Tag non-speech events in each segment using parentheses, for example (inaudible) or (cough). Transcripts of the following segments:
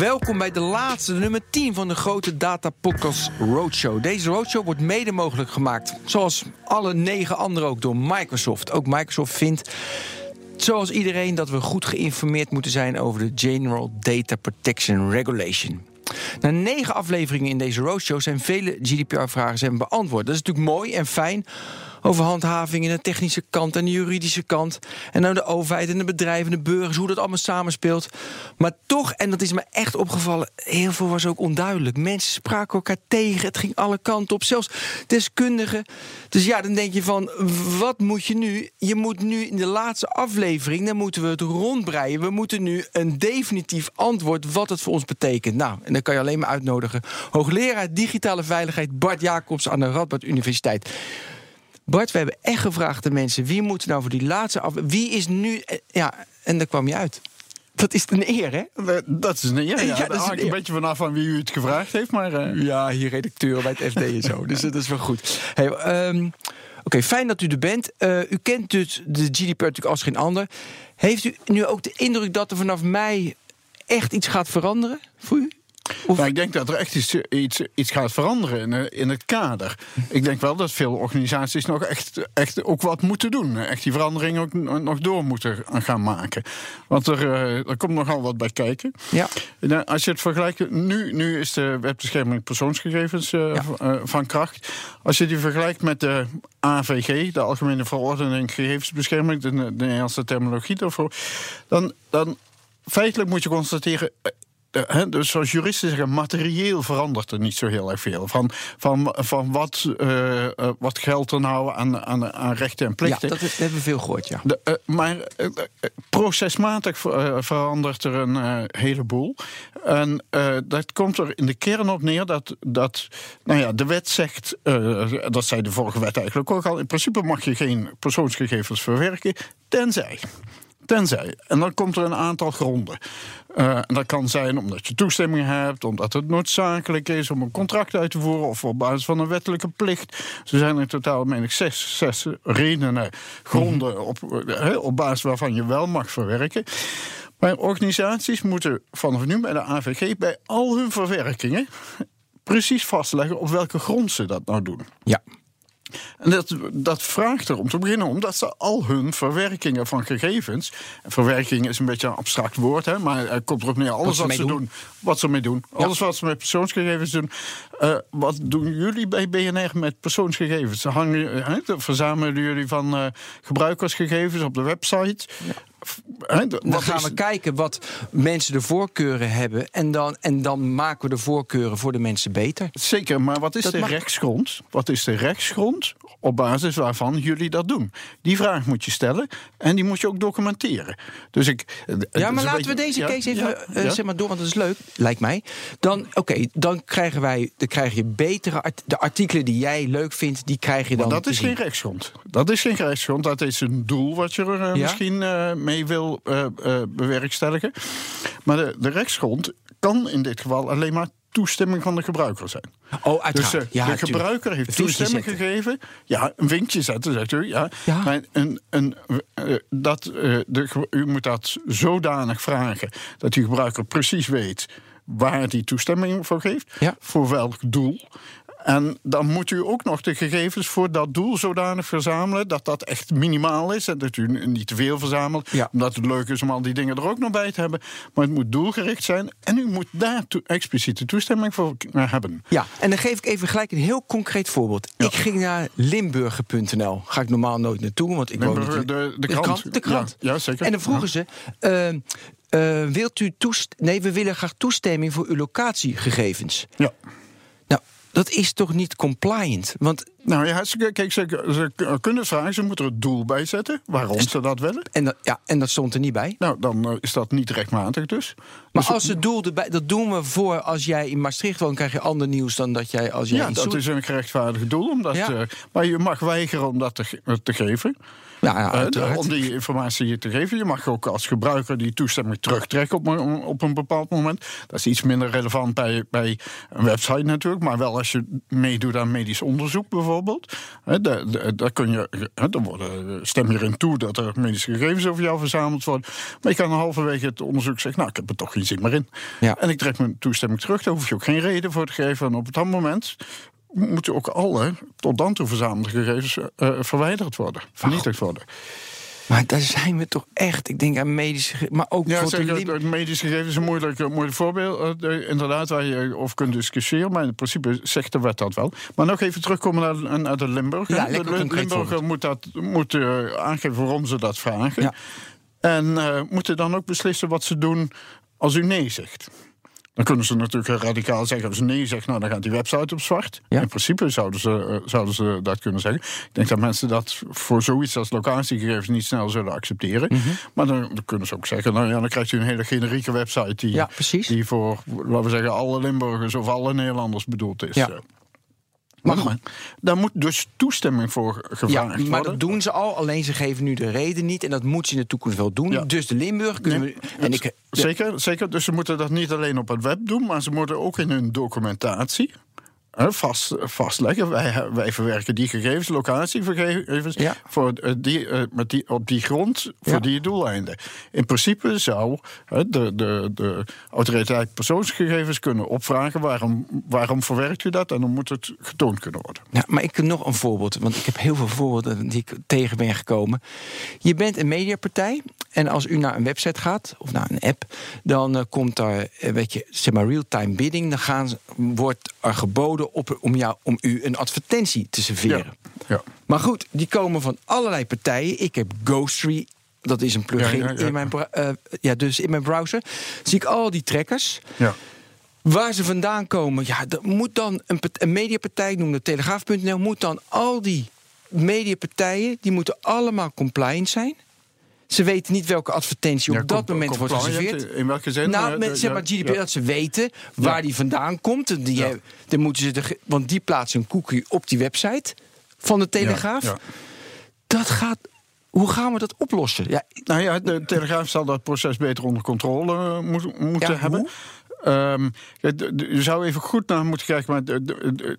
Welkom bij de laatste, nummer 10 van de grote Data Podcast Roadshow. Deze roadshow wordt mede mogelijk gemaakt, zoals alle negen andere ook, door Microsoft. Ook Microsoft vindt, zoals iedereen, dat we goed geïnformeerd moeten zijn over de General Data Protection Regulation. Na negen afleveringen in deze roadshow zijn vele GDPR-vragen beantwoord. Dat is natuurlijk mooi en fijn over handhaving in de technische kant en de juridische kant. En nou de overheid en de bedrijven, de burgers, hoe dat allemaal samenspeelt. Maar toch, en dat is me echt opgevallen, heel veel was ook onduidelijk. Mensen spraken elkaar tegen, het ging alle kanten op, zelfs deskundigen. Dus ja, dan denk je van, wat moet je nu? Je moet nu in de laatste aflevering, dan moeten we het rondbreien. We moeten nu een definitief antwoord wat het voor ons betekent. Nou, en dan kan je alleen maar uitnodigen. Hoogleraar digitale veiligheid Bart Jacobs aan de Radboud Universiteit. Bart, we hebben echt gevraagd aan mensen... wie moet nou voor die laatste af... Wie is nu... Eh, ja, en daar kwam je uit. Dat is een eer, hè? Dat is een eer, ja. ja dat hangt een, beetje vanaf van wie u het gevraagd heeft, maar... Uh... Ja, hier redacteuren bij het FD en zo. (laughs) dus dat is wel goed. Hey, um, Oké, fijn dat u er bent. Uh, u kent dus de GDPR natuurlijk als geen ander. Heeft u nu ook de indruk dat er vanaf mei echt iets gaat veranderen voor u? Nou, ik denk dat er echt iets, iets, iets gaat veranderen in, in, het kader. Ik denk wel dat veel organisaties nog echt, echt ook wat moeten doen. Echt die verandering ook nog door moeten gaan maken. Want er, eh, er komt nogal wat bij kijken. Ja. Nou, als je het vergelijkt, nu, nu is de wetbescherming persoonsgegevens uh, van kracht. Als je die vergelijkt met de AVG, de Algemene Verordening Gegevensbescherming, de, de Nederlandse terminologie daarvoor, dan, dan feitelijk moet je constateren dus zoals juristen zeggen, materieel verandert er niet zo heel erg veel. Van, van, van wat, uh, wat geldt er nou aan, aan, aan rechten en plichten? Ja, dat, hebben we veel gehoord, ja. De, uh, maar procesmatig verandert er een heleboel. En dat komt er in de kern op neer dat, dat nou ja, de wet zegt, dat zei de vorige wet eigenlijk ook al, in principe mag je geen persoonsgegevens verwerken, tenzij. Tenzij. En dan komt er een aantal gronden. En dat kan zijn omdat je toestemming hebt, omdat het noodzakelijk is om een contract uit te voeren of op basis van een wettelijke plicht. Ze zijn in totaal, meen ik, zes, zes redenen, gronden op, op basis waarvan je wel mag verwerken. Maar organisaties moeten vanaf nu bij de AVG bij al hun verwerkingen precies vastleggen op welke grond ze dat nou doen. Ja. En dat, dat vraagt er om te beginnen, omdat ze al hun verwerkingen van gegevens. Verwerking is een beetje een abstract woord, hè, maar er komt erop neer alles wat, ze, doen. wat ze mee doen. Alles wat ze met persoonsgegevens doen. Uh, wat doen jullie bij BNR met persoonsgegevens? Hangen, hè, verzamelen jullie van uh, gebruikersgegevens op de website? Dan gaan we kijken wat mensen de voorkeuren hebben. En dan, en dan maken we de voorkeuren voor de mensen beter. Zeker, maar wat is de rechtsgrond? Wat is de rechtsgrond op basis waarvan jullie dat doen? Die vraag moet je stellen en die moet je ook documenteren. Dus ik, ja, maar laten we deze case even uh, zeg maar door, want dat is leuk, lijkt mij. Dan, oké, dan krijgen wij, dan krijg je betere art de artikelen die jij leuk vindt, die krijg je dan. Maar dat is geen rechtsgrond. Dat is geen rechtsgrond. Dat is een doel wat je er uh, misschien uh, mee wil bewerkstelligen. Maar de, de rechtsgrond kan in dit geval alleen maar toestemming van de gebruiker zijn. Oh, uiteraard. Dus uh, de gebruiker heeft toestemming gegeven. Ja, een vinkje zetten, zegt u. Ja. ja. Maar een, een, uh, dat, uh, de, u moet dat zodanig vragen dat die gebruiker precies weet waar die toestemming voor geeft, ja. voor welk doel. En dan moet u ook nog de gegevens voor dat doel zodanig verzamelen dat dat echt minimaal is. En dat u niet te veel verzamelt, ja. omdat het leuk is om al die dingen er ook nog bij te hebben. Maar het moet doelgericht zijn en u moet daar to expliciete toestemming voor hebben. Ja, en dan geef ik even gelijk een heel concreet voorbeeld. Ik ging naar limburger.nl. Ga ik normaal nooit naartoe, want ik woon de, de, krant. De krant. Ja, zeker. En dan vroegen ze. Uh, uh, wilt u toest nee, we willen graag toestemming voor uw locatiegegevens. Ja dat is toch niet compliant? Want nou ja, ze, kijk, ze, ze, kunnen vragen, ze moeten er het doel bij zetten waarom ze dat willen. En dat, ja, en dat stond er niet bij. Nou, dan uh, is dat niet rechtmatig dus. Maar dus, als het doel erbij, dat doen we voor als jij in Maastricht woont, krijg je ander nieuws dan dat jij als jij. Ja, dat is een gerechtvaardigd doel. Omdat, ja. uh, maar je mag weigeren om dat te, te geven. Ja, ja, Eh, om die informatie te geven. Je mag ook als gebruiker die toestemming terugtrekken op, een- op een bepaald moment. Dat is iets minder relevant bij, bij een website natuurlijk. Maar wel als je meedoet aan medisch onderzoek bijvoorbeeld. Hè, daar- daar- daar kun je, hè, dan worden, stem je erin toe dat er medische gegevens over jou verzameld worden. Maar je kan halverwege het onderzoek zeggen, nou ik heb er toch geen zin meer in. Ja. En ik trek mijn toestemming terug. Daar hoef je ook geen reden voor te geven. En op dat moment moeten ook alle tot dan toe verzamelde gegevens eh, verwijderd worden, vernietigd worden. Maar daar zijn we toch echt. Ik denk aan medische. Maar ook Ja, zeker. medische gegevens is een moeilijk, een moeilijk voorbeeld. eh, de- inderdaad, waar je over kunt discussiëren. Maar in principe zegt de wet dat wel. Maar nog even terugkomen naar, naar de Limburg. Ja, de Limburger moet, dat, moet eh, aangeven waarom ze dat vragen. Ja. En eh, moeten dan ook beslissen wat ze doen als u nee zegt. Dan kunnen ze natuurlijk radicaal zeggen: als ze nee zegt, nou, dan gaat die website op zwart. Ja. In principe zouden ze, eh, zouden ze dat kunnen zeggen. Ik denk dat mensen dat voor zoiets als locatiegegevens niet snel zullen accepteren. Mhm. Maar dan, dan kunnen ze ook zeggen: nou ja, dan krijgt u een hele generieke website die, Ja, die voor, laten we zeggen, alle Limburgers of alle Nederlanders bedoeld is. Ja. Maar Maar daar moet dus toestemming voor Ja, gevraagd maar worden. dat doen ze al. Alleen ze geven nu de reden niet. En dat moet ze in de toekomst wel doen. Ja. Dus de Limburg kunnen Nee, we. En ik, Zeker, zeker. Dus ze moeten dat niet alleen op het web doen, maar ze moeten ook in hun documentatie vast, vastleggen. Wij, wij verwerken die gegevens, locatiegegevens, Ja. voor, eh, die, eh, met die, op die grond voor Ja. die doeleinden. In principe zou de, de, de autoriteit persoonsgegevens kunnen opvragen waarom, waarom verwerkt u dat en dan moet het getoond kunnen worden. Ja, maar ik heb nog een voorbeeld, want ik heb heel veel voorbeelden die ik tegen ben gekomen. Je bent een mediapartij en als u naar een website gaat of naar een app, dan eh, komt daar, weet je, zeg maar real-time bidding. Dan gaan, wordt er geboden op, om, jou, om u een advertentie te serveren. Ja. Maar goed, die komen van allerlei partijen. Ik heb Ghostry. Dat is een plugin Ja, ja, ja. In, mijn, eh, ja, dus in mijn browser. Zie ik al die trackers. Ja. Waar ze vandaan komen, ja, dat moet dan een, een mediapartij, ik noem de Telegraaf.nl, moet dan al die mediapartijen, die moeten allemaal compliant zijn. Ze weten niet welke advertentie op dat moment wordt geserveerd. In welke zin? Nou, met, zeg maar GDPR, dat ze weten waar die vandaan komt. En Die, dan moeten ze de, want die plaatsen een cookie op die website van de Telegraaf. Dat gaat. Hoe gaan we dat oplossen? Ja, Nou ja, de Telegraaf zal dat proces beter onder controle eh, moet- moeten Ja, hebben. Ehm, je zou even goed naar moeten kijken, maar de- de- de-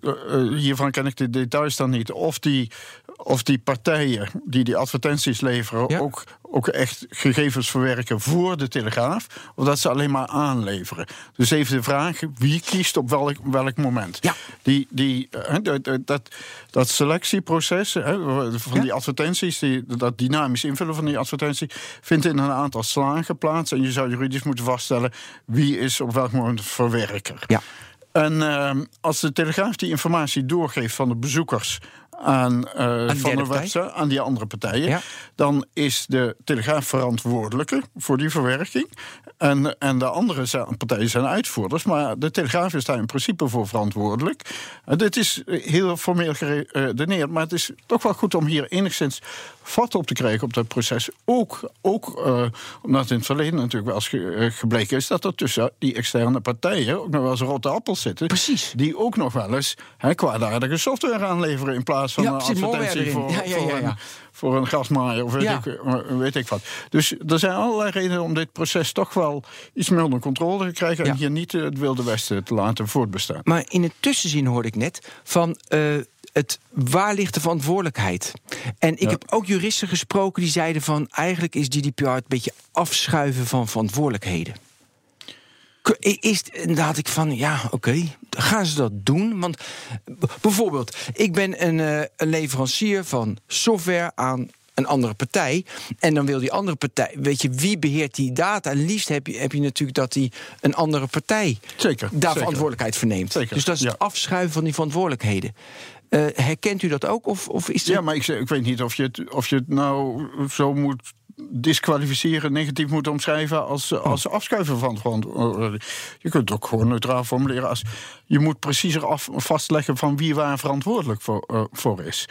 eh, hiervan ken ik de details dan niet. Of die, of die partijen die die advertenties leveren Ja. ook, ook echt gegevens verwerken voor de Telegraaf, of dat ze alleen maar aanleveren. Dus even de vraag: wie kiest op welk, welk moment? Ja. Die, die, eh, dat, dat- selectieproces van die advertenties, die, dat dynamisch invullen van die advertentie, vindt in een aantal slagen plaats. En je zou juridisch moeten vaststellen wie is op welk moment verwerker. Ja. En ehm, als de Telegraaf die informatie doorgeeft van de bezoekers aan, eh, van de website, aan die andere partijen, Ja. dan is de Telegraaf verantwoordelijke voor die verwerking. En, en de andere zijn- partijen zijn uitvoerders, maar de Telegraaf is daar in principe voor verantwoordelijk. En dit is heel formeel geredeneerd, maar het is toch wel goed om hier enigszins vat op te krijgen op dat proces. Ook, ook eh, omdat in het verleden natuurlijk wel eens ge- eh, gebleken is dat er tussen die externe partijen ook nog wel eens rotte appels zitten. Precies. Die ook nog wel eens hè, kwaadaardige software aanleveren in plaats van Ja, een advertentie voor, Ja, ja, voor een voor een gasmaaier of weet, Ja. ik, eh, weet ik wat. Dus er zijn allerlei redenen om dit proces toch wel iets meer onder controle te krijgen... En hier niet het Wilde Westen te laten voortbestaan. Maar in het tussenzin hoorde ik net van het waar ligt de verantwoordelijkheid? En ik Ja. heb ook juristen gesproken die zeiden van eigenlijk is GDPR een beetje afschuiven van verantwoordelijkheden. Is, en daar had ik van, ja, oké, gaan ze dat doen? Want bijvoorbeeld, ik ben een, eh, een leverancier van software aan een andere partij. En dan wil die andere partij, weet je, wie beheert die data? En liefst heb je, heb je natuurlijk dat die een andere partij Zeker, daar zeker. verantwoordelijkheid voor neemt. Zeker, Dus dat is het afschuiven van die verantwoordelijkheden. Eh, herkent u dat ook? Of, of is het... Ja, maar ik, ik weet niet of je, het, of je het nou zo moet disqualificeren, negatief moet omschrijven als, Oh. als afschuiven van verantwoordelijkheid. Je kunt het ook gewoon neutraal formuleren als je moet preciezer af, vastleggen van wie waar verantwoordelijk voor, eh, voor is.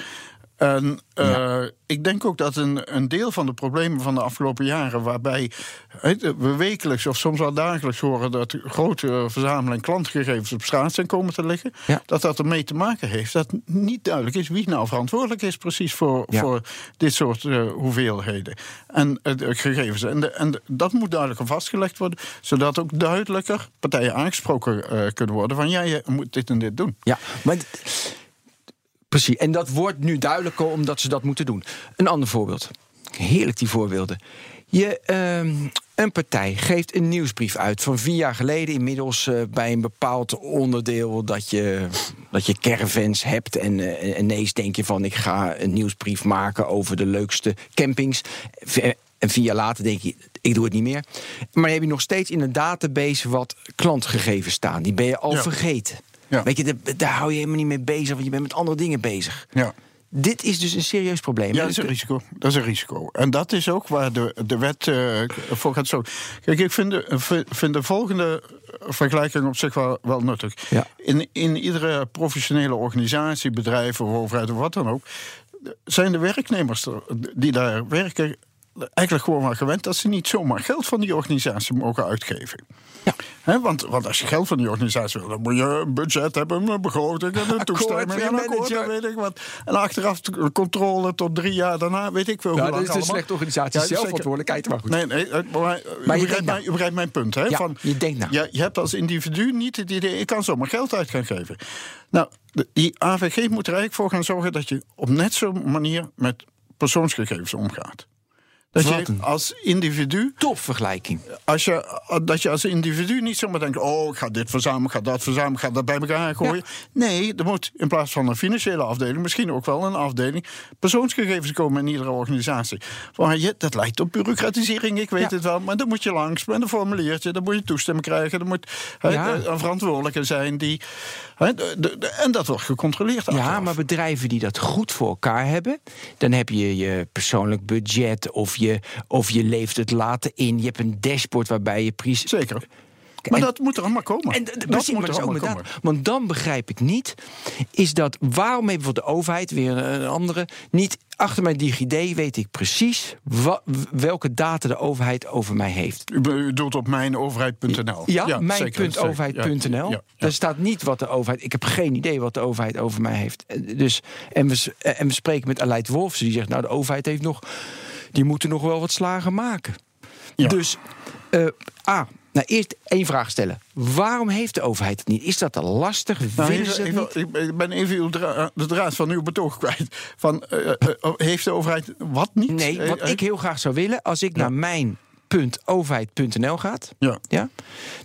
En uh, ik denk ook dat een, een deel van de problemen van de afgelopen jaren, waarbij we wekelijks of soms wel dagelijks horen dat grote verzameling klantgegevens op straat zijn komen te liggen, Ja. dat dat ermee te maken heeft dat niet duidelijk is wie nou verantwoordelijk is precies voor, Ja. voor dit soort eh, hoeveelheden en eh, de gegevens. En, de, en de- dat moet duidelijker vastgelegd worden, zodat ook duidelijker partijen aangesproken eh, kunnen worden van ja, je moet dit en dit doen. Ja, maar precies. En dat wordt nu duidelijker omdat ze dat moeten doen. Een ander voorbeeld. Heerlijk die voorbeelden. Je, ehm, een partij geeft een nieuwsbrief uit van vier jaar geleden. Inmiddels eh, bij een bepaald onderdeel dat je, dat je caravans hebt. En eh, ineens denk je van ik ga een nieuwsbrief maken over de leukste campings. V- En vier jaar later denk je, ik doe het niet meer. Maar dan heb je nog steeds in een database wat klantgegevens staan. Die ben je al Ja. vergeten. Ja. Weet je, daar, daar hou je helemaal niet mee bezig, want je bent met andere dingen bezig. Ja. Dit is dus een serieus probleem. Ja, dat is een risico. Dat is een risico. En dat is ook waar de, de wet eh, voor gaat zo. Kijk, ik vind de, vind de volgende vergelijking op zich wel, wel nuttig. Ja. In, in iedere professionele organisatie, bedrijf of overheid of wat dan ook, zijn de werknemers er- die daar werken eigenlijk gewoon wel gewend dat ze niet zomaar geld van die organisatie mogen uitgeven. Ja. Hè, want, want als je geld van die organisatie wil, dan moet je een budget hebben, een begroting en een toestemming en een akkoord, en weet ik wat. En achteraf controle tot drie jaar daarna, weet ik veel Ja, dat is een allemaal. slechte organisatie, Ja, zelfverantwoordelijkheid, maar goed. Nee, nee, eh, maar, eh, Maar je u, begrijpt mijn punt. Hè, Ja, van, je denkt na. Je, je hebt als individu niet het idee, ik kan zomaar geld uit gaan geven. Nou, die AVG moet er eigenlijk voor gaan zorgen dat je op net zo'n manier met persoonsgegevens omgaat. Dat Wat je als individu Topvergelijking. als je, dat je als individu niet zomaar denkt: oh, ik ga dit verzamelen, ik ga dat verzamelen, ik ga dat bij elkaar gooien. Nee, er moet in plaats van een financiële afdeling, misschien ook wel een afdeling, persoonsgegevens komen in iedere organisatie. Waar je, dat lijkt op bureaucratisering, ik weet Ja. het wel, maar dan moet je langs met een formuliertje, dan moet je toestemming krijgen, er moet Ja. een verantwoordelijke zijn die. En dat wordt gecontroleerd. Ja, maar bedrijven die dat goed voor elkaar hebben, dan heb je je persoonlijk budget of je, of je leeft het later in. Je hebt een dashboard waarbij je precies. Zeker. Maar En- dat moet er allemaal komen. En dat precies, maar moet er is allemaal met komen. Want dan begrijp ik niet, is dat waarom heeft bijvoorbeeld de overheid, weer een andere, niet achter mijn DigiD weet ik precies welke data de overheid over mij heeft. U be- U doet op mijnoverheid.nl. Ja, mijn.overheid.nl. Ja, ja. Daar staat niet wat de overheid. Ik heb geen idee wat de overheid over mij heeft. Eh, Dus, en, we, eh, en we spreken met Aleid Wolfsen, die zegt: Nou, de overheid heeft nog. Die moeten nog wel wat slagen maken. Dus, eh A. Nou, eerst één vraag stellen. Waarom heeft de overheid het niet? Is dat te lastig? Nou, even- ze even- niet? ik ben- even uw dra- de draad van uw betoog kwijt. Van, eh, eh, eh, heeft de overheid wat niet? Nee, wat Eh, ik heel graag zou willen, als ik naar mijn.overheid.nl gaat, Ja. ja,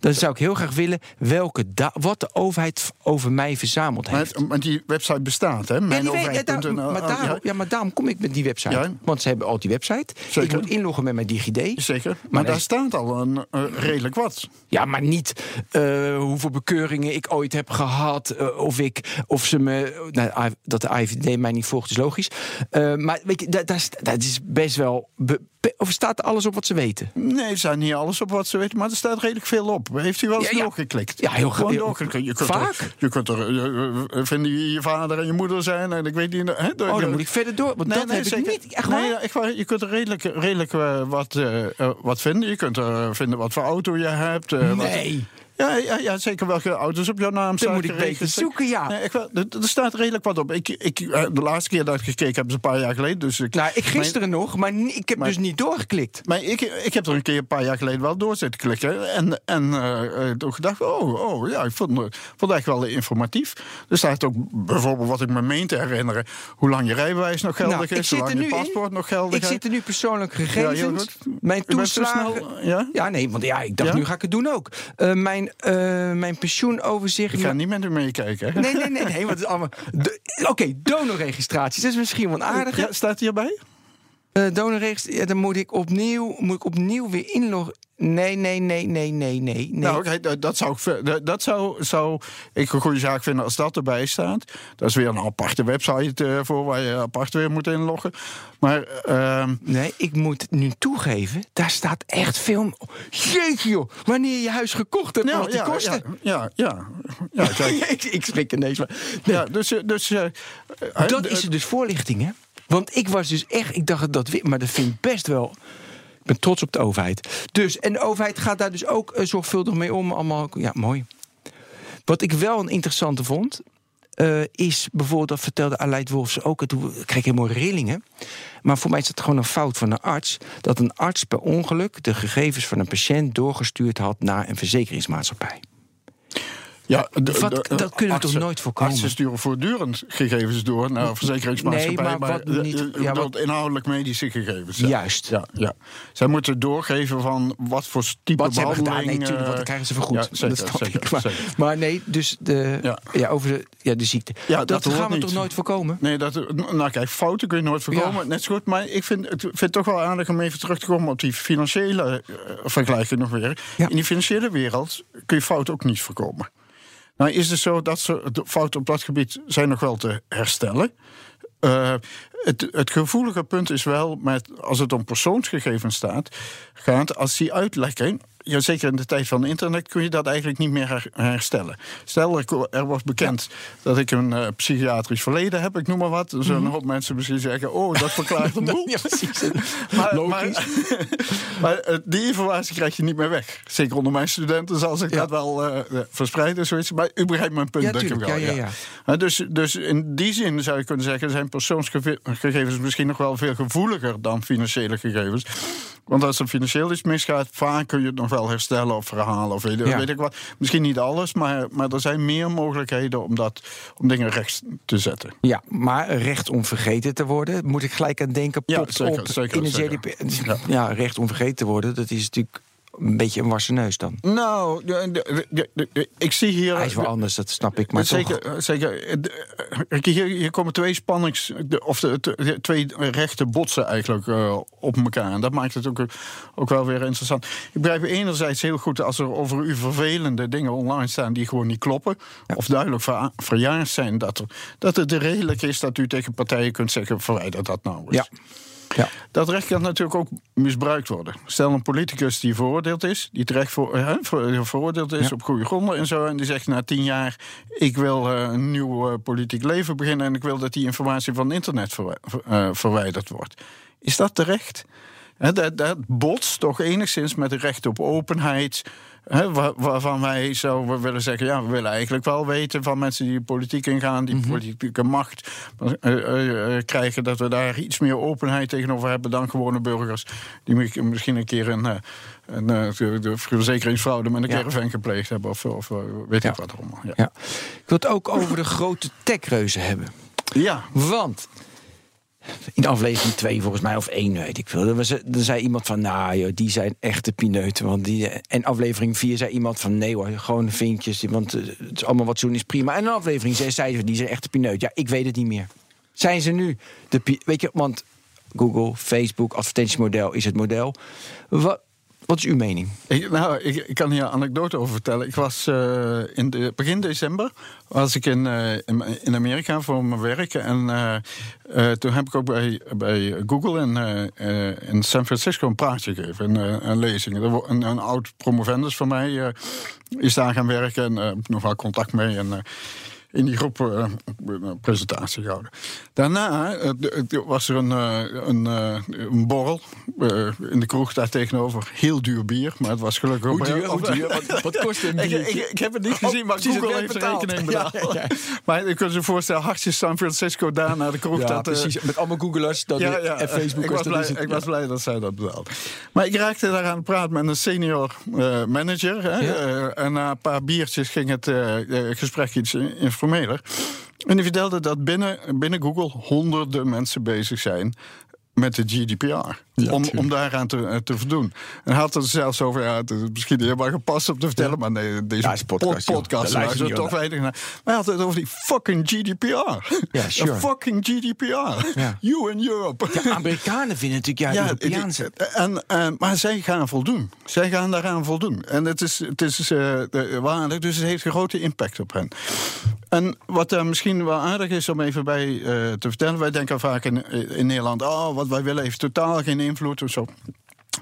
dan zou ik heel graag willen welke wat de overheid over mij verzameld Maar, heeft. het- maar die website bestaat, hè? Ja, weet- daar- maar, daarom, ja, ja, maar daarom kom ik met die website. Ja. Want ze hebben al die website. Zeker. Ik moet inloggen met mijn DigiD. Zeker. Maar, Maar daar staat al een eh, redelijk wat. Ja, maar niet eh, hoeveel bekeuringen ik ooit heb gehad. eh, of, ik, of ze me. Nou, dat de IVD mij niet volgt, is logisch. Maar weet je, dat, dat, is- dat is best wel. be- of staat er alles op wat ze weten? Nee, er staat niet alles op wat ze weten, maar er staat redelijk veel op. Heeft u wel eens Ja, ja. doorgeklikt? Ja, heel doorgeklikt. Je kunt vaak. Er, je kunt er eh, eh, vinden wie je vader en je moeder zijn. En ik weet niet. Hè, Oh, dan moet ik verder door. Want dat heb zeker. ik niet. Echt nee, waar? ja, echt waar. Je kunt er redelijk, redelijk eh, wat, wat vinden. Je kunt er vinden wat voor auto je hebt. wat- Nee. Ja, ja, ja, zeker welke auto's op jouw naam staan. moet ik beter zoeken, ja. Nee, echt wel, er, er staat redelijk wat op. Ik, ik, eh, de laatste keer dat ik gekeken heb, is een paar jaar geleden. Dus ik, Nou, ik gisteren nog, maar ik heb dus niet doorgeklikt. maar ik, ik heb er een keer een paar jaar geleden wel door zitten klikken. En, en eh, toen gedacht, oh, oh ja, ik vond, het- vond het echt wel informatief. Er staat ook bijvoorbeeld, wat ik me meen te herinneren... hoe lang je rijbewijs nog geldig Nou, ik is, hoe lang je in. paspoort nog geldig Ik is. zit er nu persoonlijk gegevens. Mijn toeslagen. snel, ja? Ja, nee, want ja, ik dacht, Ja? nu ga ik het doen ook. Mijn, eh, mijn pensioenoverzicht. Ik ga niet met u meekijken. hè? Nee, nee, nee, nee, want het is allemaal. de- Oké, donorregistraties, dat is misschien wel aardig. Ja, staat hierbij? Ja, dan moet ik opnieuw, moet ik opnieuw weer inloggen. Nee, nee, nee, nee, nee, nee. nee. Nou, dat- dat zou, ik, dat- zou, zou ik een goede zaak vinden als dat erbij staat. Dat is weer een aparte website eh, voor waar je apart weer moet inloggen. Maar ehm, Nee, ik moet nu toegeven, daar staat echt veel. Jeetje joh, wanneer je huis gekocht hebt, wat die ja, kosten. ja, ja, ja, ja, (laughs) kijk, ik, ik schrik ineens. Maar, nee, ja, dus, eh, dus dat is dus voorlichting, hè? Want ik was dus echt, ik dacht dat, maar dat vind ik best wel. Ik ben trots op de overheid. Dus, en de overheid gaat daar dus ook uh, zorgvuldig mee om. Allemaal, ja, mooi. Wat ik wel een interessante vond, uh, is bijvoorbeeld, dat vertelde Aleid Wolfs ook, toen kreeg ik helemaal rillingen. Maar voor mij is het gewoon een fout van een arts, dat een arts per ongeluk de gegevens van een patiënt doorgestuurd had naar een verzekeringsmaatschappij. Ja, de, wat, de, dat kunnen we toch nooit voorkomen? Artsen sturen voortdurend gegevens door naar een verzekeringsmaatschappij. Nee, maar, wat niet, u ja, wat, inhoudelijk medische gegevens. Juist. Ja, ja. Zij moeten doorgeven van wat voor type wat behandeling... Gedaan. Nee, wat krijgen ze vergoed. Ja, zeker, dat snap zeker, ik. Maar, zeker. maar, nee, dus de, ja. ja. over de, ja, de ziekte. Dat, dat gaan we niet. toch nooit voorkomen? Nee, dat, nou kijk, fouten kun je nooit voorkomen. Net zo goed, maar ik vind het, vind het toch wel aardig om even terug te komen op die financiële uh, vergelijking nog weer. In die financiële wereld kun je fouten ook niet voorkomen. Nou is het zo dat ze, de fouten op dat gebied zijn nog wel te herstellen. Uh, het, het, gevoelige punt is wel, met, als het om persoonsgegevens staat, gaat, als die uitlekken, ja, zeker in de tijd van internet kun je dat eigenlijk niet meer her, herstellen. Stel, er, er wordt bekend ja. dat ik een uh, psychiatrisch verleden heb, ik noem maar wat. Dan zullen een hoop mensen misschien zeggen: Oh, dat verklaart (laughs) een boel. ja, precies. (laughs) maar, Logisch. (laughs) Maar, maar, die informatie krijg je niet meer weg. Zeker onder mijn studenten zal zich ja. dat wel uh, verspreiden. Zoiets. Maar u begrijpt mijn punt, denk ik wel. Ja, ja, ja. ja. Dus, dus in die zin zou je kunnen zeggen: zijn persoonsgegevens misschien nog wel veel gevoeliger dan financiële gegevens. Want als er financieel iets misgaat, vaak kun je het nog wel herstellen of verhalen of weet, ja. weet ik wat. Misschien niet alles, maar, maar er zijn meer mogelijkheden om, dat, om dingen recht te zetten. Ja, maar recht om vergeten te worden, moet ik gelijk aan denken. Ja, popt zeker, op zeker, in de zeker. GDP. Ja. ja, recht om vergeten te worden, dat is natuurlijk een beetje een wassen neus dan. Nou, de, de, de, de, ik zie hier... Hij is wel anders, dat snap ik, maar zeker, toch. Zeker. Hier, hier komen twee spannings... of de, twee rechten botsen eigenlijk uh, op elkaar. En dat maakt het ook, ook wel weer interessant. Ik begrijp enerzijds heel goed als er over u vervelende dingen online staan... die gewoon niet kloppen. Ja. Of duidelijk ver, verjaard zijn. Dat, er, dat het redelijk is dat u tegen partijen kunt zeggen... verwijder dat nou eens. Ja. Ja. Dat recht kan natuurlijk ook misbruikt worden. Stel een politicus die veroordeeld is, die terecht voor, hè, veroordeeld is ja. op goede gronden en zo, en die zegt na tien jaar: Ik wil uh, een nieuw uh, politiek leven beginnen en ik wil dat die informatie van internet ver, uh, verwijderd wordt. Is dat terecht? He, dat, dat botst toch enigszins met het recht op openheid. He, waar, waarvan wij zouden willen zeggen: ja, we willen eigenlijk wel weten van mensen die de politiek ingaan, die mm -hmm. politieke macht uh, uh, krijgen, dat we daar iets meer openheid tegenover hebben dan gewone burgers. Die misschien een keer een, een, een verzekeringsfraude met een ja. caravan gepleegd hebben, of, of weet ja. ik wat allemaal. Ja. Ja. Ik wil het ook over de grote techreuzen hebben. Ja. Want in aflevering 2 volgens mij, of 1, weet ik veel. Er, was, er zei iemand van, nou joh, die zijn echte pineuten. Want die, en aflevering 4 zei iemand van, nee hoor, gewoon vinkjes. Want het is allemaal wat zoen is prima. En in aflevering 6 zeiden ze, die zijn echte pineut. Ja, ik weet het niet meer. Zijn ze nu de Weet je, want Google, Facebook, advertentiemodel is het model. Wat, wat is uw mening? Ik, nou, ik, ik, kan hier een anekdote over vertellen. Ik was uh, in de, begin december was ik in, uh, in, Amerika voor mijn werk. En uh, toen heb ik ook bij, bij Google in, in San Francisco een praatje gegeven. Een, een lezing. Een, een, oud promovendus van mij is daar gaan werken. En heb nog wel contact mee. En, in die groep uh, een presentatie gehouden. Daarna uh, was er een, uh, een, een borrel in de kroeg daar tegenover. Heel duur bier, maar het was gelukkig hoe duur, hoe duur? Wat, wat (laughs) kost een bier? ik, ik, ik, heb het niet gezien, oh, maar Google heeft de rekening betaald. (laughs) Ja, ja, ja. Maar je kunt je voorstellen, hartje San Francisco daar naar de kroeg. Ja, dat, precies. Met allemaal Googlers dat en Facebook. Ik was, blij, ik was blij dat zij dat betaalde. Maar ik raakte daar aan het praten met een senior manager. Hè, en na een paar biertjes ging het gesprek iets En die vertelde dat binnen, binnen Google honderden mensen bezig zijn met de GDPR. Ja, om, om daaraan te, te voldoen. En hij had het zelfs over, ja, het is misschien helemaal gepast om te vertellen, ja. maar nee, deze ja, podcast, podcast toch weinig naar. Maar hij had het over die fucking GDPR. Ja, (laughs) sure. The fucking GDPR. (laughs) You in Europe. Ja, Amerikanen vinden natuurlijk, ja, Europeaanse. En, en, maar zij gaan voldoen. Zij gaan daaraan voldoen. En het is, het is uh, waardig, dus het heeft een grote impact op hen. En wat daar misschien wel aardig is om even bij uh, te vertellen. Wij denken vaak in, in Nederland, oh, wat wij willen heeft totaal geen invloed of zo.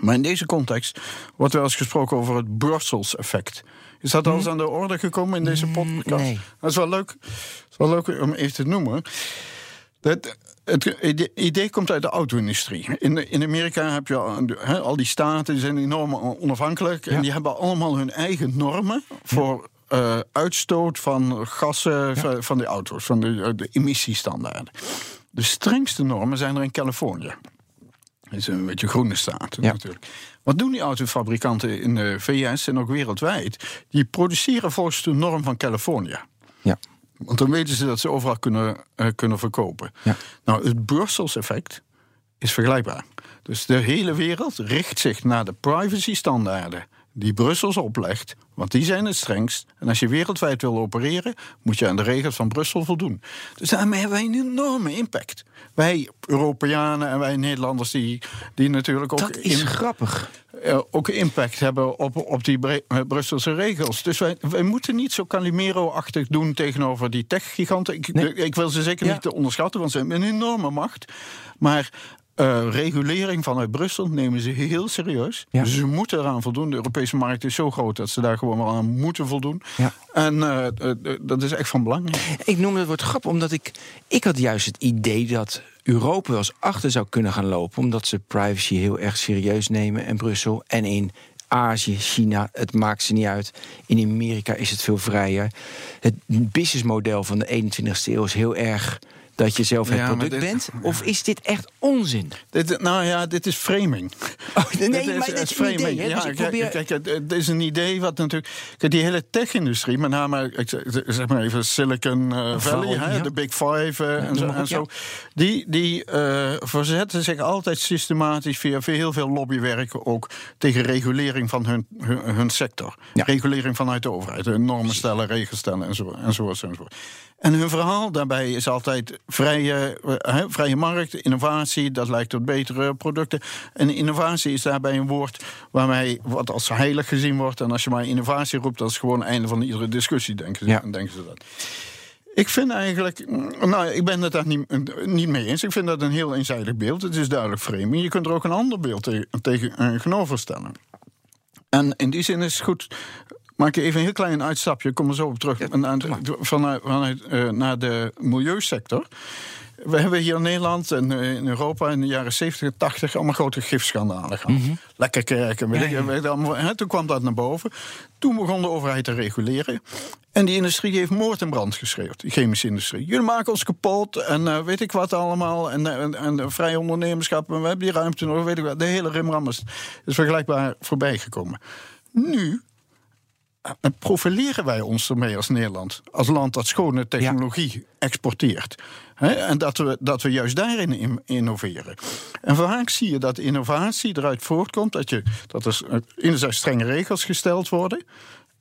Maar in deze context wordt wel eens gesproken over het Brussels-effect. Is dat al eens aan de orde gekomen in deze podcast? Nee. Dat is wel leuk, is wel leuk om even te noemen. Dat, het idee komt uit de auto-industrie. In, in Amerika heb je al, al die staten die zijn enorm onafhankelijk. En die hebben allemaal hun eigen normen voor uh, uitstoot van gassen van de auto's, van de, de emissiestandaarden. De strengste normen zijn er in Californië. Is een beetje groene staat natuurlijk. Wat doen die autofabrikanten in de VS en ook wereldwijd? Die produceren volgens de norm van Californië. Ja. Want dan weten ze dat ze overal kunnen, uh, kunnen verkopen. Ja. Nou, het Brussels effect is vergelijkbaar. Dus de hele wereld richt zich naar de privacy-standaarden die Brussels oplegt, want die zijn het strengst. En als je wereldwijd wil opereren, moet je aan de regels van Brussel voldoen. Dus daarmee hebben wij een enorme impact. Wij Europeanen en wij Nederlanders, die, die natuurlijk ook. Dat is grappig. Uh, ook impact hebben op, op die uh, Brusselse regels. Dus wij, wij moeten niet zo Calimero-achtig doen tegenover die tech-giganten. Ik, ik, wil ze zeker niet onderschatten, want ze hebben een enorme macht. Maar uh, regulering vanuit Brussel nemen ze heel serieus. Ja. Ze moeten eraan voldoen. De Europese markt is zo groot dat ze daar gewoon wel aan moeten voldoen. Ja. En uh, uh, dat is echt van belang. Ik noem het woord grap omdat ik. Ik had juist het idee dat Europa wel eens achter zou kunnen gaan lopen. Omdat ze privacy heel erg serieus nemen in Brussel. En in Azië, China, het maakt ze niet uit. In Amerika is het veel vrijer. Het businessmodel van de 21ste eeuw is heel erg dat je zelf het Ja, product dit- bent? Of is dit echt onzin? Dit, nou ja, dit is framing. (laughs) Oh, nee, Dit maar dat is een idee. Hè? Ja, Dus kijk, het- is een idee wat natuurlijk. Kijk, die hele tech-industrie, met name, zeg- maar even Silicon eh, Valley, hè, ja. de Big Five eh, en, zo, en. Die, die eh, verzetten zich altijd systematisch via heel veel lobbywerk ook tegen regulering van hun, hun, hun sector. Regulering vanuit de overheid, normen stellen, regels stellen en zo, en zo, en zo. En hun verhaal daarbij is altijd vrije, eh, vrije markt, innovatie, dat leidt tot betere producten. En innovatie is daarbij een woord waarmee wat als heilig gezien wordt. En als je maar innovatie roept, dat is gewoon het einde van iedere discussie, denken ze, Ja. denken ze dat. Ik vind eigenlijk, mm, nou, ik ben het daar niet, niet mee eens. Ik vind dat een heel eenzijdig beeld. Het is duidelijk framing. Je kunt er ook een ander beeld te- tegen, tegenover stellen. En in die zin is het goed. Maak je even een heel klein uitstapje, ik kom er zo op terug. Aan- vanuit vanuit eh, naar de milieusector. We hebben hier in Nederland en eh, in Europa in de jaren 70 en 80 allemaal grote gifschandalen gehad. Lekker kijken. Weet Mhm. Ja, ja. allemaal, hè, toen kwam dat naar boven. Toen begon de overheid te reguleren. En die industrie heeft moord en brand geschreeuwd, die chemische industrie. Jullie maken ons kapot en eh, weet ik wat allemaal. En, en, en vrij ondernemerschap, en we hebben die ruimte nog, weet ik wat. De hele rimram is, is vergelijkbaar voorbij gekomen. Nu eh, profileren wij ons ermee als Nederland. Als land dat schone technologie exporteert. En dat we, dat we juist daarin in- innoveren. En vaak zie je dat innovatie eruit voortkomt dat, je, dat er eh, enerzijds strenge regels gesteld worden.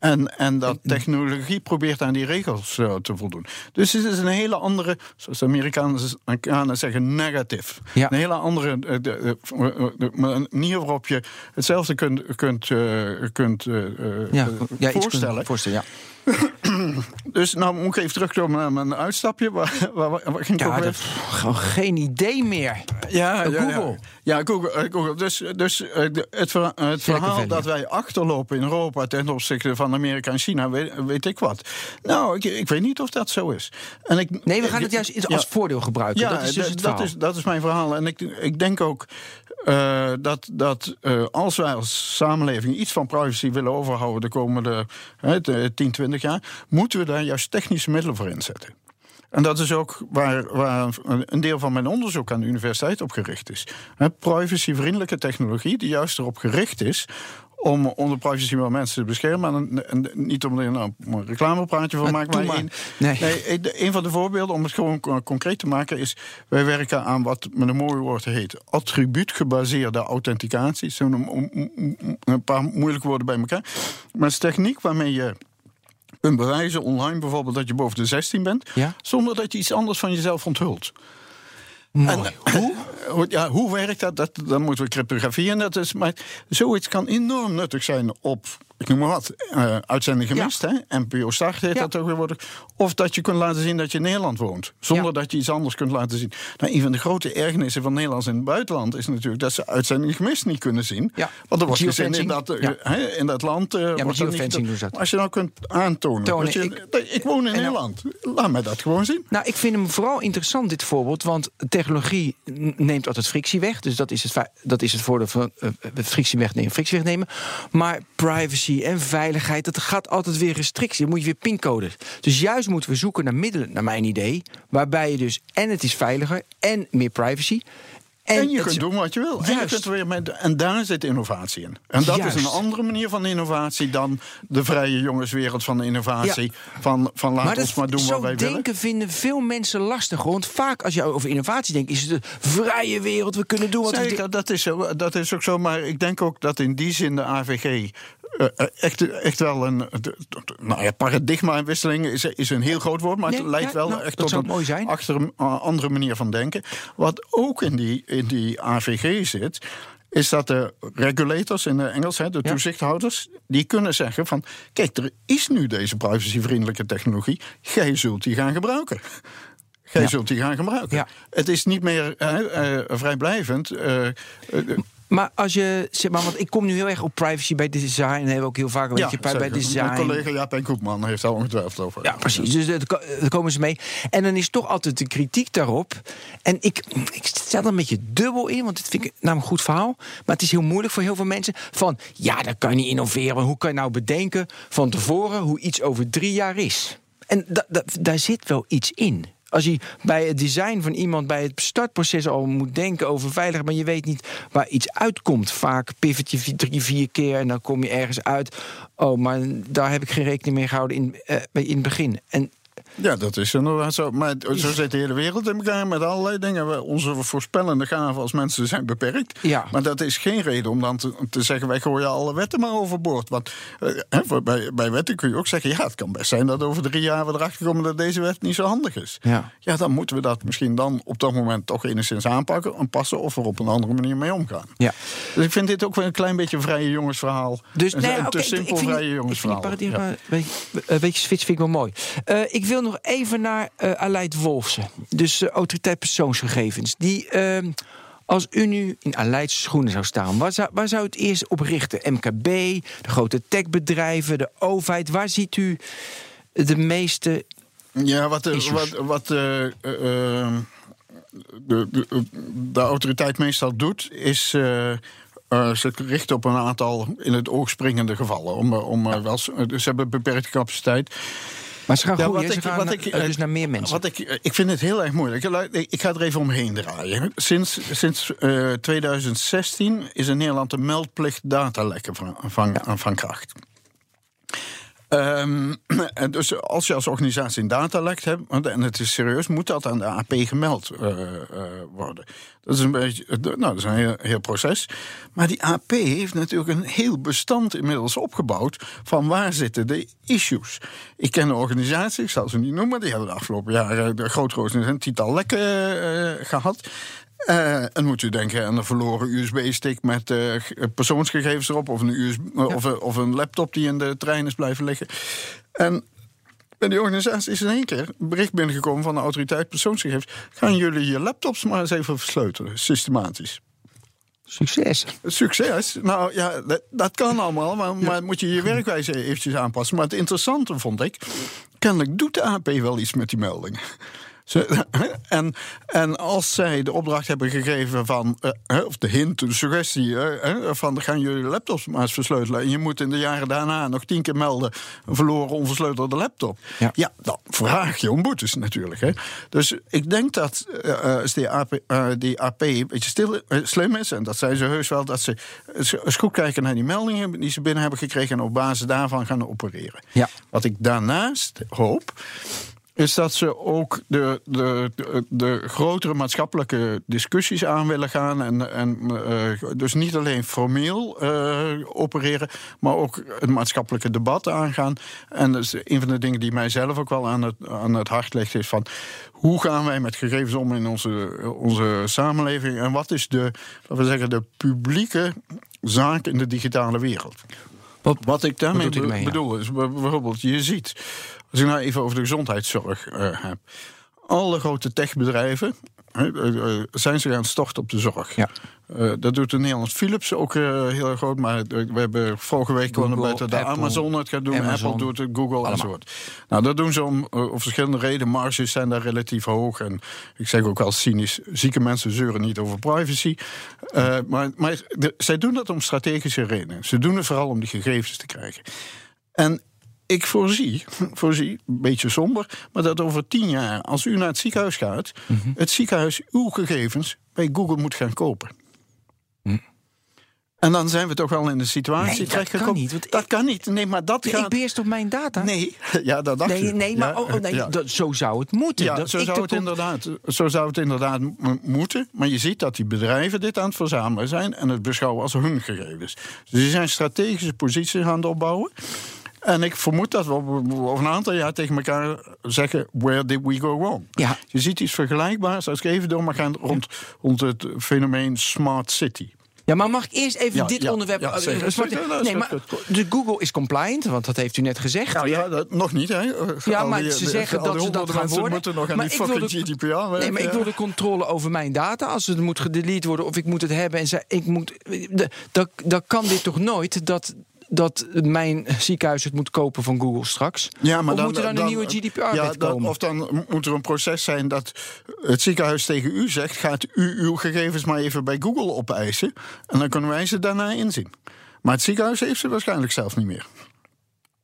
En, en dat technologie probeert aan die regels eh, te voldoen. Dus het is een hele andere, zoals de Amerikanen zeggen, negative. Ja. Een hele andere eh, de, de, de- de manier waarop je hetzelfde kunt, kunt, eh, kunt eh, eh, ja, eh, voorstellen. voorstellen ja. (coughs) Dus nou moet ik even terugkomen naar mijn uitstapje. Waar, waar, ging ik Ja, dat, gewoon geen idee meer. Ja, Eh, ja, Google. Ja, ja Google. eh, Google. Dus, dus eh, het, verha- het verhaal dat wij achterlopen in Europa ten opzichte van Amerika en China, weet, weet ik wat. Nou, ik, ik weet niet of dat zo is. En ik, Nee, we gaan het juist als voordeel gebruiken. Ja, dat is dus het dat, verhaal. is, dat is mijn verhaal. En ik, ik denk ook eh, dat, dat eh, als wij als samenleving iets van privacy willen overhouden de komende hè, de 10, 20 jaar, moeten we daar juist technische middelen voor inzetten. En dat is ook waar, waar een deel van mijn onderzoek aan de universiteit op gericht is. Privacyvriendelijke technologie die juist erop gericht is om onder privacy van mensen te beschermen. En, en niet om er nou, een reclamepraatje van te maken. Maar één- Nee. nee, een- een van de voorbeelden, om het gewoon co- concreet te maken, is... wij werken aan wat met een mooi woord heet... attribuutgebaseerde authenticatie. Zo'n een paar moeilijke woorden bij elkaar. Maar het is techniek waarmee je kunt bewijzen online bijvoorbeeld... dat je boven de 16 bent... Ja? zonder dat je iets anders van jezelf onthult. Mooi. Hoe? Ja, hoe werkt dat? dat? Dan moeten we cryptografie en dat is. Maar zoiets kan enorm nuttig zijn op ik noem maar wat, uh, uitzending gemist. Hè? NPO Start heet dat tegenwoordig. Of dat je kunt laten zien dat je in Nederland woont. Zonder dat je iets anders kunt laten zien. Nou, een van de grote ergernissen van Nederlands in het buitenland is natuurlijk dat ze uitzending gemist niet kunnen zien. Want er wordt gezien in dat, in dat land. Uh, ja, niet, Als je nou kunt aantonen. Tonen, je, ik, ik, woon in Nederland. Laat mij dat gewoon zien. Nou, ik vind hem vooral interessant, dit voorbeeld. Want technologie neemt altijd frictie weg. Dus dat is het, dat is het voordeel van frictie wegnemen, frictie wegnemen. Maar privacy en veiligheid, dat gaat altijd weer restrictie. Dan moet je weer pincode. Dus juist moeten we zoeken naar middelen, naar mijn idee. Waarbij je dus en het is veiliger en meer privacy. En, je kunt doen wat je wil. En, je kunt weer met, en daar zit innovatie in. En dat is een andere manier van innovatie dan de vrije jongenswereld van innovatie. Van, van laat ons maar doen wat wij willen. denken vinden veel mensen lastig. Want vaak als je over innovatie denkt, is het de vrije wereld. We kunnen doen wat Zeker, we dat is, dat is ook zo. Maar ik denk ook dat in die zin de AVG echt, echt wel een nou ja, paradigmawisseling is, is een heel groot woord, maar het leidt wel nou, echt tot een achter een andere manier van denken. Wat ook in die, in die AVG zit, is dat de regulators in de Engels, de toezichthouders, die kunnen zeggen van, kijk, er is nu deze privacyvriendelijke technologie, jij zult die gaan gebruiken. Jij zult die gaan gebruiken. Het is niet meer vrijblijvend. Maar als je, zeg maar, want ik kom nu heel erg op privacy bij design. En hebben we ook heel vaak een beetje bij, bij design. Mijn collega Jaap en Koepman heeft daar ongetwijfeld over. Ja, precies. Dus daar komen ze mee. En dan is toch altijd de kritiek daarop. En ik, ik stel er een beetje dubbel in, want dit vind ik namelijk een goed verhaal. Maar het is heel moeilijk voor heel veel mensen. Van ja, dat kan je niet innoveren. Hoe kan je nou bedenken van tevoren hoe iets over drie jaar is? En daar zit wel iets in. Als je bij het design van iemand bij het startproces al moet denken over veiligheid, maar je weet niet waar iets uitkomt. Vaak pivot je drie, vier keer en dan kom je ergens uit. Oh, maar daar heb ik geen rekening mee gehouden in, uh, in het begin. En ja, dat is inderdaad zo. Maar zo zit de hele wereld in elkaar met allerlei dingen. Onze voorspellende gaven als mensen zijn beperkt. Ja. Maar dat is geen reden om dan te, te zeggen... wij gooien alle wetten maar overboord. Want eh, bij, bij wetten kun je ook zeggen... ja, het kan best zijn dat over drie jaar we erachter komen... dat deze wet niet zo handig is. Ja. ja, dan moeten we dat misschien dan op dat moment... toch enigszins aanpakken, aanpassen... of er op een andere manier mee omgaan. Ja. Dus ik vind dit ook wel een klein beetje een vrije jongensverhaal. Dus, nee, een te simpel vrije jongensverhaal. Ik vind ja. weet, je, switch vind ik wel mooi. Uh, ik wil nog even naar uh, Aleid Wolfsen. Dus uh, autoriteit persoonsgegevens. Die, uh, als u nu in Aleid's schoenen zou staan, waar zou, waar zou het eerst op richten? MKB, de grote techbedrijven, de overheid. Waar ziet u de meeste. Ja, wat, de, wat, wat uh, de, de, de, autoriteit meestal doet, is. Uh, ze richten op een aantal in het oog springende gevallen. Om, om, wel, ze hebben beperkte capaciteit. Maar ze gaan ja, ze wat ik, dus naar meer mensen. Wat ik, ik vind het heel erg moeilijk. Ik ga er even omheen draaien. Sinds, sinds uh, eh, 2016 is in Nederland een meldplicht datalekken van, van, van kracht. Um, (clears throat) dus als je als organisatie een datalek hebt, en het is serieus, moet dat aan de AP gemeld uh, uh, worden. Dat is een beetje, nou, dat is een heel, proces. Maar die AP heeft natuurlijk een heel bestand inmiddels opgebouwd van waar zitten de issues. Ik ken een organisatie, ik zal ze niet noemen, die hebben de afgelopen jaren de grote een tiental lekken uh, gehad. Uh, en moet u denken aan een verloren USB-stick met uh, persoonsgegevens erop, of een, USB, of, of, een laptop die in de trein is blijven liggen. En bij die organisatie is in één keer een bericht binnengekomen van de autoriteit persoonsgegevens. Gaan jullie je laptops maar eens even versleutelen, systematisch. Succes. Succes. Nou ja, dat, dat kan allemaal, maar, maar, moet je je werkwijze eventjes aanpassen. Maar het interessante vond ik, kennelijk doet de AP wel iets met die (laughs) en, en als zij de opdracht hebben gegeven van, uh, of de hint, de suggestie uh, van gaan jullie laptops maar eens versleutelen. En je moet in de jaren daarna nog tien keer melden verloren onversleutelde laptop. Ja, ja dan vraag je om boetes natuurlijk. Hè. Dus ik denk dat als die AP, die AP een beetje stil, slim is, en dat zijn ze heus wel, dat ze eens goed kijken naar die meldingen die ze binnen hebben gekregen en op basis daarvan gaan opereren. Ja. Wat ik daarnaast hoop is dat ze ook de, de, de, de, grotere maatschappelijke discussies aan willen gaan. En, en uh, dus niet alleen formeel uh, opereren, maar ook het maatschappelijke debat aangaan. En dus een van de dingen die mij zelf ook wel aan het, aan het hart ligt, is van hoe gaan wij met gegevens om in onze, onze samenleving? En wat is de, laten we zeggen, de publieke zaak in de digitale wereld? Wat, Wat ik daarmee ja? bedoel is bijvoorbeeld, je ziet, als ik nou even over de gezondheidszorg eh, heb. Alle grote techbedrijven eh, eh, zijn ze gaan storten op de zorg. Ja. Dat doet de Nederlands Philips ook heel groot. Maar we hebben vorige week Google, gewoon buiten de Amazon het gaat doen. Amazon. Apple doet het, Google Allemaal. enzovoort. Nou, dat doen ze om, om verschillende redenen. Marges zijn daar relatief hoog. En ik zeg ook wel cynisch, zieke mensen zeuren niet over privacy. Maar maar de- zij doen dat om strategische redenen. Ze doen het vooral om die gegevens te krijgen. En ik voorzie, (laughs) voorzie, een beetje somber, maar dat over tien jaar, als u naar het ziekenhuis gaat, het ziekenhuis uw gegevens bij Google moet gaan kopen. En dan zijn we toch wel in de situatie Nee, dat terechtgekomen. kan niet, dat ik- kan niet. Nee, maar dat ik gaat. beheers toch mijn data? Nee, (laughs) ja, dat dacht nee, nee, maar Ja, oh, oh, nee, ja. dat, zo zou het moeten. Ja, dat zo ik zou, het inderdaad, zo zou het inderdaad moeten. Maar je ziet dat die bedrijven dit aan het verzamelen zijn en het beschouwen als hun gegevens. Dus die zijn strategische posities aan het opbouwen. En ik vermoed dat we over een aantal jaar tegen elkaar zeggen: Where did we go wrong? Ja. Je ziet iets vergelijkbaars, als ik even door mag gaan, rond, rond het fenomeen smart city. Ja, maar mag ik eerst even Ja, dit ja, onderwerp... ja, is nee, maar dus Google is compliant, want dat heeft u net gezegd. Nou ja, dat, nog niet, hè? Ja, Al maar die- ze de- zeggen al dat ze dat gaan worden. moeten nog aan Maar die fucking GDPR werken. Nee, maar ik wil de controle over mijn data. Als het moet gedelete worden of ik moet het hebben en ze, ik moet. de- Dat, dat kan dit toch nooit dat, dat mijn ziekenhuis het moet kopen van Google straks? Ja, maar of dan, moet er dan, een nieuwe GDPR-wet ja, dan- komen? Of dan moet er een proces zijn dat het ziekenhuis tegen u zegt... gaat u uw gegevens maar even bij Google opeisen... en dan kunnen wij ze daarna inzien. Maar het ziekenhuis heeft ze waarschijnlijk zelf niet meer.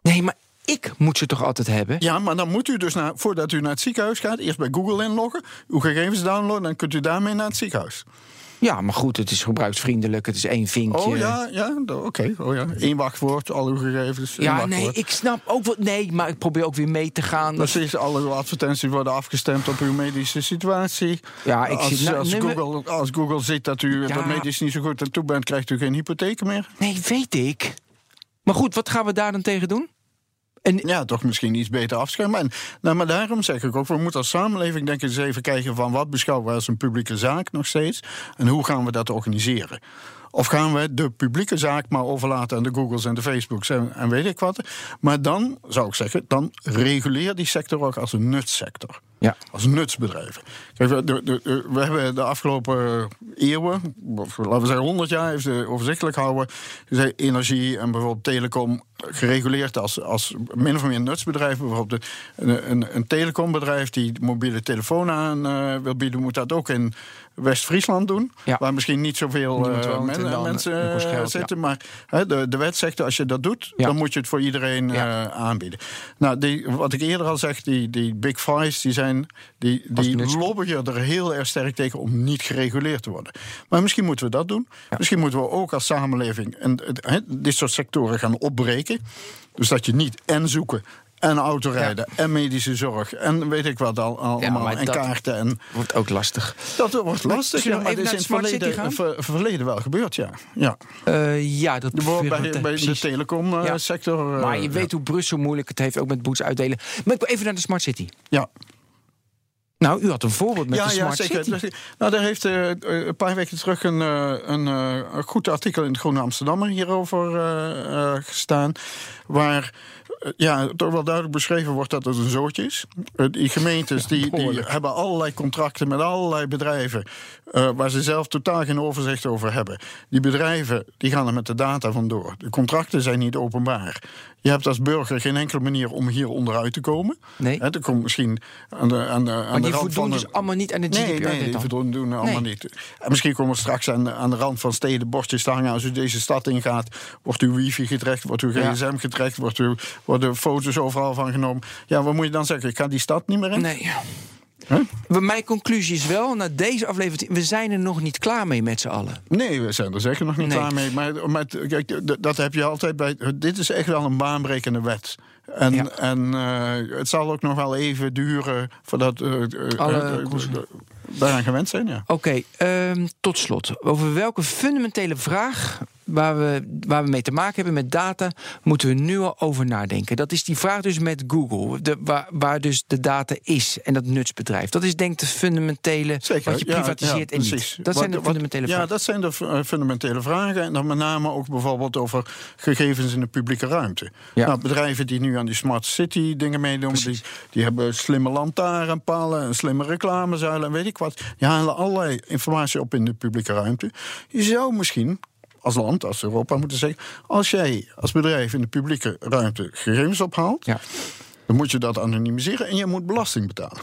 Nee, maar ik moet ze toch altijd hebben? Ja, maar dan moet u dus, naar, voordat u naar het ziekenhuis gaat... eerst bij Google inloggen, uw gegevens downloaden... dan kunt u daarmee naar het ziekenhuis. Ja, maar goed, het is gebruiksvriendelijk. Het is één vinkje. Oh ja, ja oké. Oh, ja. Eén wachtwoord, al uw gegevens. Ja, wachtwoord. nee, ik snap ook wat. Nee, maar ik probeer ook weer mee te gaan. Precies, alle advertenties worden afgestemd op uw medische situatie. Ja, ik als, zit nou- als, Google, als Google ziet dat u Ja. dat medisch niet zo goed aan toe bent, krijgt u geen hypotheek meer. Nee, weet ik. Maar goed, wat gaan we daar dan tegen doen? En, Ja, toch misschien iets beter afschermen. En, nou, maar daarom zeg ik ook, we moeten als samenleving denk ik eens even kijken van wat beschouwen we als een publieke zaak nog steeds en hoe gaan we dat organiseren. Of gaan we de publieke zaak maar overlaten aan de Googles en de Facebooks en, en weet ik wat. Maar dan zou ik zeggen, dan reguleer die sector ook als een nutssector. Ja. Als nutsbedrijven. Kijk, we, de- de- we hebben de afgelopen eeuwen, of laten we zeggen 100 jaar, even overzichtelijk houden, energie en bijvoorbeeld telecom gereguleerd als, als min of meer nutsbedrijf. Bijvoorbeeld een, een, een telecombedrijf die mobiele telefoon aan eh, wil bieden, moet dat ook in West-Friesland doen. Ja. Waar misschien niet zoveel eh, men- dan mensen eh, geld, zitten. Maar hè, de, de wet zegt, als je dat doet, Ja. dan moet je het voor iedereen Ja. eh, aanbieden. Nou, die, wat ik eerder al zeg, die, die Big Fives, die, zijn, die, die lobbyen er heel erg sterk tegen om niet gereguleerd te worden. Maar misschien moeten we dat doen. Misschien moeten we ook als samenleving en, hè, dit soort sectoren gaan opbreken. Dus dat je niet en zoeken en autorijden en medische zorg en weet ik wat al, allemaal en dat- kaarten. En wordt ook lastig. dat wordt lastig, ja, maar dit is in het verleden, ver- verleden wel gebeurd, ja. ja. Eh, ja, dat bij, bij de precies. Ja. telecomsector. Maar je weet hoe Brussel moeilijk het heeft, ook met boets uitdelen. Maar ik wil even naar de Smart City. Ja, Nou, u had een voorbeeld met ja, de ja Smart zeker. City. Dus, Nou, daar heeft eh, eh, een paar weken terug een, eh, een, eh, goed artikel in het Groene Amsterdammer hierover eh, eh, gestaan. Waar eh, ja, toch wel duidelijk beschreven wordt dat het een zootje is. Eh, die gemeentes (laughs) die, die hebben allerlei contracten met allerlei bedrijven. eh, waar ze zelf totaal geen overzicht over hebben. Die bedrijven die gaan er met de data vandoor. De contracten zijn niet openbaar. Je hebt als burger geen enkele manier om hier onderuit te komen. Nee. Hè, er komt misschien aan de, aan de, aan Maar de die rand voldoen van dus een- allemaal niet aan de GDPR. Nee, nee, die voldoen doen allemaal Nee. niet. En misschien komen we straks aan de, aan de rand van steden bordjes te hangen. Als u deze stad ingaat, wordt uw wifi getrekt, wordt uw Ja. gsm getrekt, wordt uw, worden foto's overal van genomen. Ja, wat moet je dan zeggen? Ik ga die stad niet meer in? Nee. Huh? Mijn conclusie is wel, na deze aflevering, we zijn er nog niet klaar mee met z'n allen. Nee, we zijn er zeker nog niet Nee. klaar mee. Maar, maar kijk, dat heb je altijd bij. Dit is echt wel een baanbrekende wet. En, Ja. en eh, het zal ook nog wel even duren voordat eh, eh, Alle eh, koers- eh, daaraan gewend zijn. Ja. Oké, ehm, tot slot. Over welke fundamentele vraag waar we, waar we mee te maken hebben met data, moeten we nu al over nadenken. Dat is die vraag dus met Google, de, waar, waar dus de data is en dat nutsbedrijf. Dat is denk ik de fundamentele Zeker, wat je ja, privatiseert ja, en niet. Dat Wat- zijn de wat- fundamentele Ja, vragen. dat zijn de eh, fundamentele vragen. En dan met name ook bijvoorbeeld over gegevens in de publieke ruimte. Ja. Nou, bedrijven die nu aan die smart city dingen meedoen, die, die hebben slimme lantaarnpalen, slimme reclamezuilen en weet ik wat. Die halen allerlei informatie op in de publieke ruimte. Je zou misschien als land, als Europa moeten zeggen, als jij als bedrijf in de publieke ruimte gegevens ophaalt, Ja. dan moet je dat anonimiseren en je moet belasting betalen.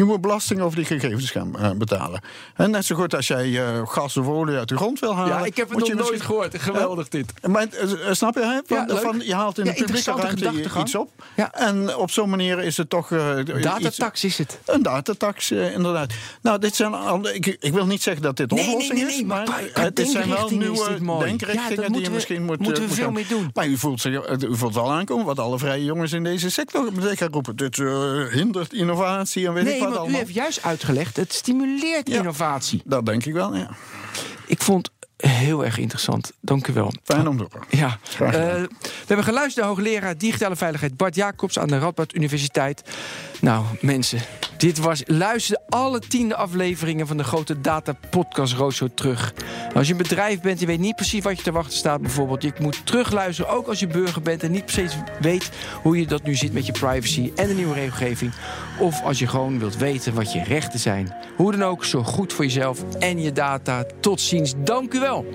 Je moet belasting over die gegevens gaan eh, betalen. En net zo goed als jij eh, gas of olie uit de grond wil halen. Ja, ik heb het nog nooit misschien- gehoord. Geweldig dit. Maar, eh, snap je, hè? Van, Ja, leuk. van, je haalt in Ja, de publieke ruimte iets op. Ja. En op zo'n manier is het toch. iets- Datatax is het. Een datatax, inderdaad. Nou, dit zijn al, ik, ik wil niet zeggen dat dit Nee, oplossing nee, nee, is. maar Maar, qua- dit zijn wel nieuwe denkrichtingen die je misschien moet, moeten we moet veel gaan- mee doen. Maar u voelt, zich, u voelt al aankomen wat alle vrije jongens in deze sector zeker roepen. Dit hindert innovatie en weet ik Nee, u heeft juist uitgelegd, het stimuleert Ja. innovatie. Dat denk ik wel, ja. Ik vond heel erg interessant. Dank u wel. Fijn om te horen. Ja. Eh, we hebben geluisterd naar hoogleraar digitale veiligheid Bart Jacobs aan de Radboud Universiteit. Nou, mensen, dit was. Luister alle tiende afleveringen van de grote data podcast Roadshow terug. Als je een bedrijf bent, je weet niet precies wat je te wachten staat, bijvoorbeeld. Je moet terugluisteren, ook als je burger bent en niet precies weet hoe je dat nu zit met je privacy en de nieuwe regelgeving. Of als je gewoon wilt weten wat je rechten zijn. Hoe dan ook, zorg goed voor jezelf en je data. Tot ziens. Dank u wel.